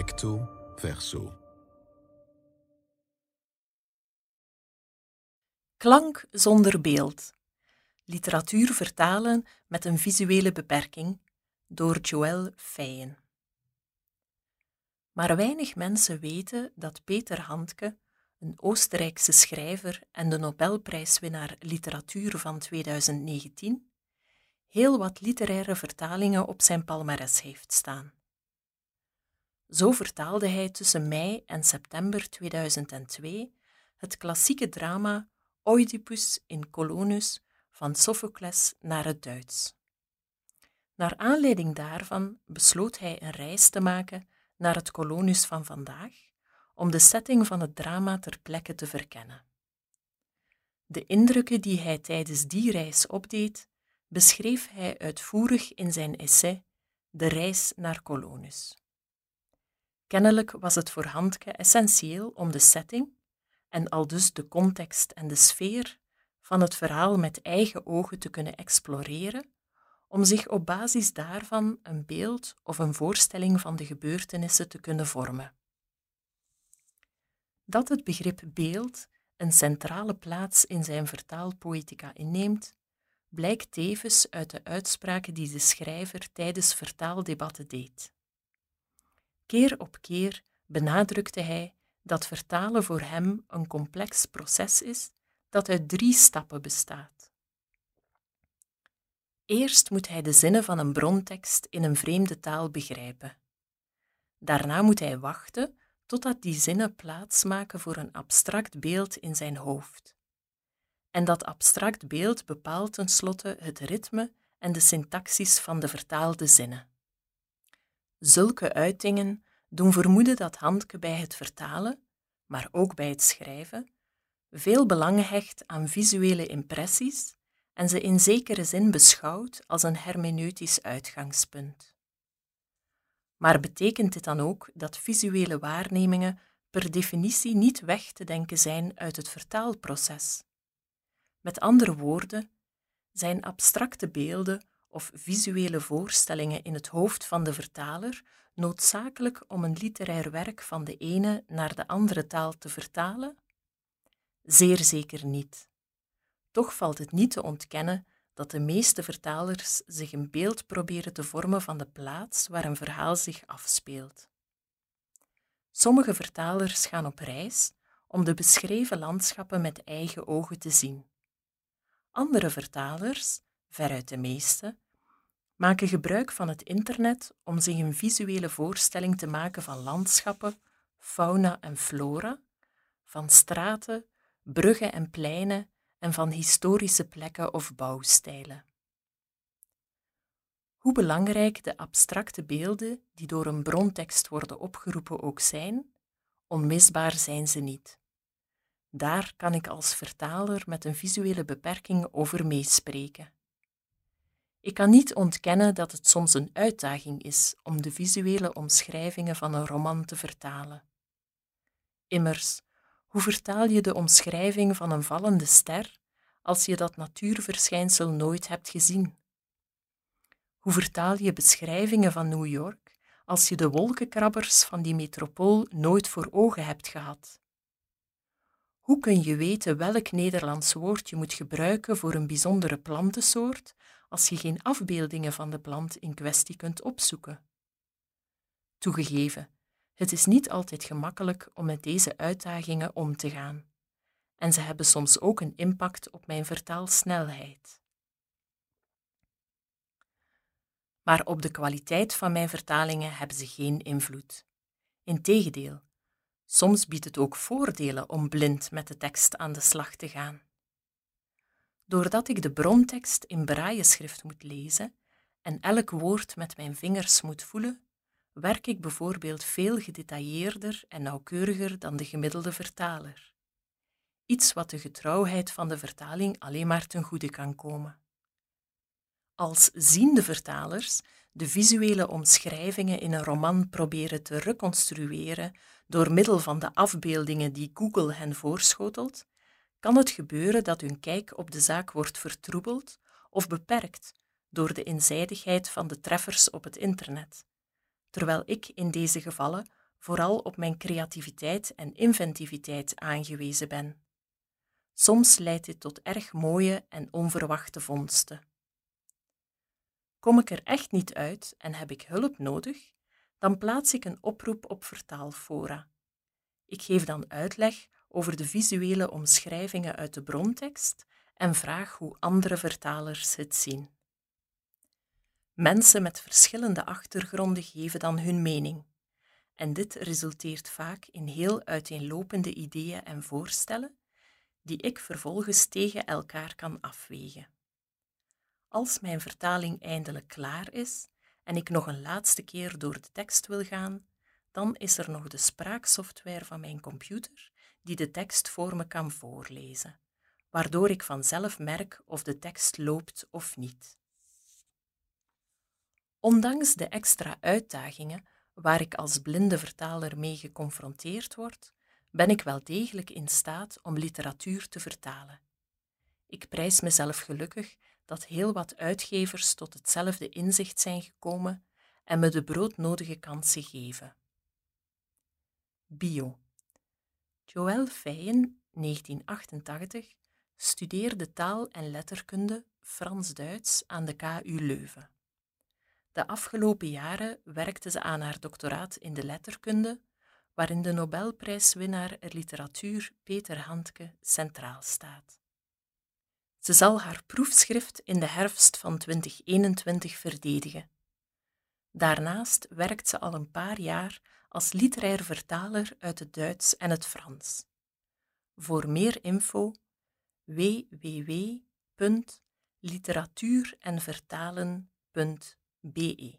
Recto verso. Klank zonder beeld. Literatuur vertalen met een visuele beperking door Joël Feyen. Maar weinig mensen weten dat Peter Handke, een Oostenrijkse schrijver en de Nobelprijswinnaar literatuur van 2019, heel wat literaire vertalingen op zijn palmares heeft staan. Zo vertaalde hij tussen mei en september 2002 het klassieke drama Oedipus in Colonus van Sophocles naar het Duits. Naar aanleiding daarvan besloot hij een reis te maken naar het Colonus van vandaag om de setting van het drama ter plekke te verkennen. De indrukken die hij tijdens die reis opdeed, beschreef hij uitvoerig in zijn essay De reis naar Colonus. Kennelijk was het voor Handke essentieel om de setting, en aldus de context en de sfeer van het verhaal met eigen ogen te kunnen exploreren, om zich op basis daarvan een beeld of een voorstelling van de gebeurtenissen te kunnen vormen. Dat het begrip beeld een centrale plaats in zijn vertaalpoëtica inneemt, blijkt tevens uit de uitspraken die de schrijver tijdens vertaaldebatten deed. Keer op keer benadrukte hij dat vertalen voor hem een complex proces is dat uit drie stappen bestaat. Eerst moet hij de zinnen van een brontekst in een vreemde taal begrijpen. Daarna moet hij wachten totdat die zinnen plaatsmaken voor een abstract beeld in zijn hoofd. En dat abstract beeld bepaalt tenslotte het ritme en de syntaxis van de vertaalde zinnen. Zulke uitingen doen vermoeden dat Handke bij het vertalen, maar ook bij het schrijven, veel belang hecht aan visuele impressies en ze in zekere zin beschouwt als een hermeneutisch uitgangspunt. Maar betekent dit dan ook dat visuele waarnemingen per definitie niet weg te denken zijn uit het vertaalproces? Met andere woorden, zijn abstracte beelden of visuele voorstellingen in het hoofd van de vertaler noodzakelijk om een literair werk van de ene naar de andere taal te vertalen? Zeer zeker niet. Toch valt het niet te ontkennen dat de meeste vertalers zich een beeld proberen te vormen van de plaats waar een verhaal zich afspeelt. Sommige vertalers gaan op reis om de beschreven landschappen met eigen ogen te zien. Andere vertalers, veruit de meeste, maken gebruik van het internet om zich een visuele voorstelling te maken van landschappen, fauna en flora, van straten, bruggen en pleinen en van historische plekken of bouwstijlen. Hoe belangrijk de abstracte beelden die door een brontekst worden opgeroepen ook zijn, onmisbaar zijn ze niet. Daar kan ik als vertaler met een visuele beperking over meespreken. Ik kan niet ontkennen dat het soms een uitdaging is om de visuele omschrijvingen van een roman te vertalen. Immers, hoe vertaal je de omschrijving van een vallende ster als je dat natuurverschijnsel nooit hebt gezien? Hoe vertaal je beschrijvingen van New York als je de wolkenkrabbers van die metropool nooit voor ogen hebt gehad? Hoe kun je weten welk Nederlands woord je moet gebruiken voor een bijzondere plantensoort als je geen afbeeldingen van de plant in kwestie kunt opzoeken? Toegegeven, het is niet altijd gemakkelijk om met deze uitdagingen om te gaan. En ze hebben soms ook een impact op mijn vertaalsnelheid. Maar op de kwaliteit van mijn vertalingen hebben ze geen invloed. Integendeel, soms biedt het ook voordelen om blind met de tekst aan de slag te gaan. Doordat ik de brontekst in brailleschrift moet lezen en elk woord met mijn vingers moet voelen, werk ik bijvoorbeeld veel gedetailleerder en nauwkeuriger dan de gemiddelde vertaler. Iets wat de getrouwheid van de vertaling alleen maar ten goede kan komen. Als ziende vertalers de visuele omschrijvingen in een roman proberen te reconstrueren door middel van de afbeeldingen die Google hen voorschotelt, kan het gebeuren dat hun kijk op de zaak wordt vertroebeld of beperkt door de eenzijdigheid van de treffers op het internet terwijl ik in deze gevallen vooral op mijn creativiteit en inventiviteit aangewezen ben. Soms leidt dit tot erg mooie en onverwachte vondsten. Kom ik er echt niet uit en heb ik hulp nodig, dan plaats ik een oproep op vertaalfora. Ik geef dan uitleg over de visuele omschrijvingen uit de brontekst en vraag hoe andere vertalers het zien. Mensen met verschillende achtergronden geven dan hun mening. En dit resulteert vaak in heel uiteenlopende ideeën en voorstellen, die ik vervolgens tegen elkaar kan afwegen. Als mijn vertaling eindelijk klaar is en ik nog een laatste keer door de tekst wil gaan, dan is er nog de spraaksoftware van mijn computer die de tekst voor me kan voorlezen, waardoor ik vanzelf merk of de tekst loopt of niet. Ondanks de extra uitdagingen waar ik als blinde vertaler mee geconfronteerd word, ben ik wel degelijk in staat om literatuur te vertalen. Ik prijs mezelf gelukkig dat heel wat uitgevers tot hetzelfde inzicht zijn gekomen en me de broodnodige kansen geven. Bio. Joël Feyen, 1988, studeerde taal en letterkunde Frans-Duits aan de KU Leuven. De afgelopen jaren werkte ze aan haar doctoraat in de letterkunde, waarin de Nobelprijswinnaar literatuur Peter Handke centraal staat. Ze zal haar proefschrift in de herfst van 2021 verdedigen. Daarnaast werkt ze al een paar jaar als literair vertaler uit het Duits en het Frans. Voor meer info www.literatuurenvertalen.be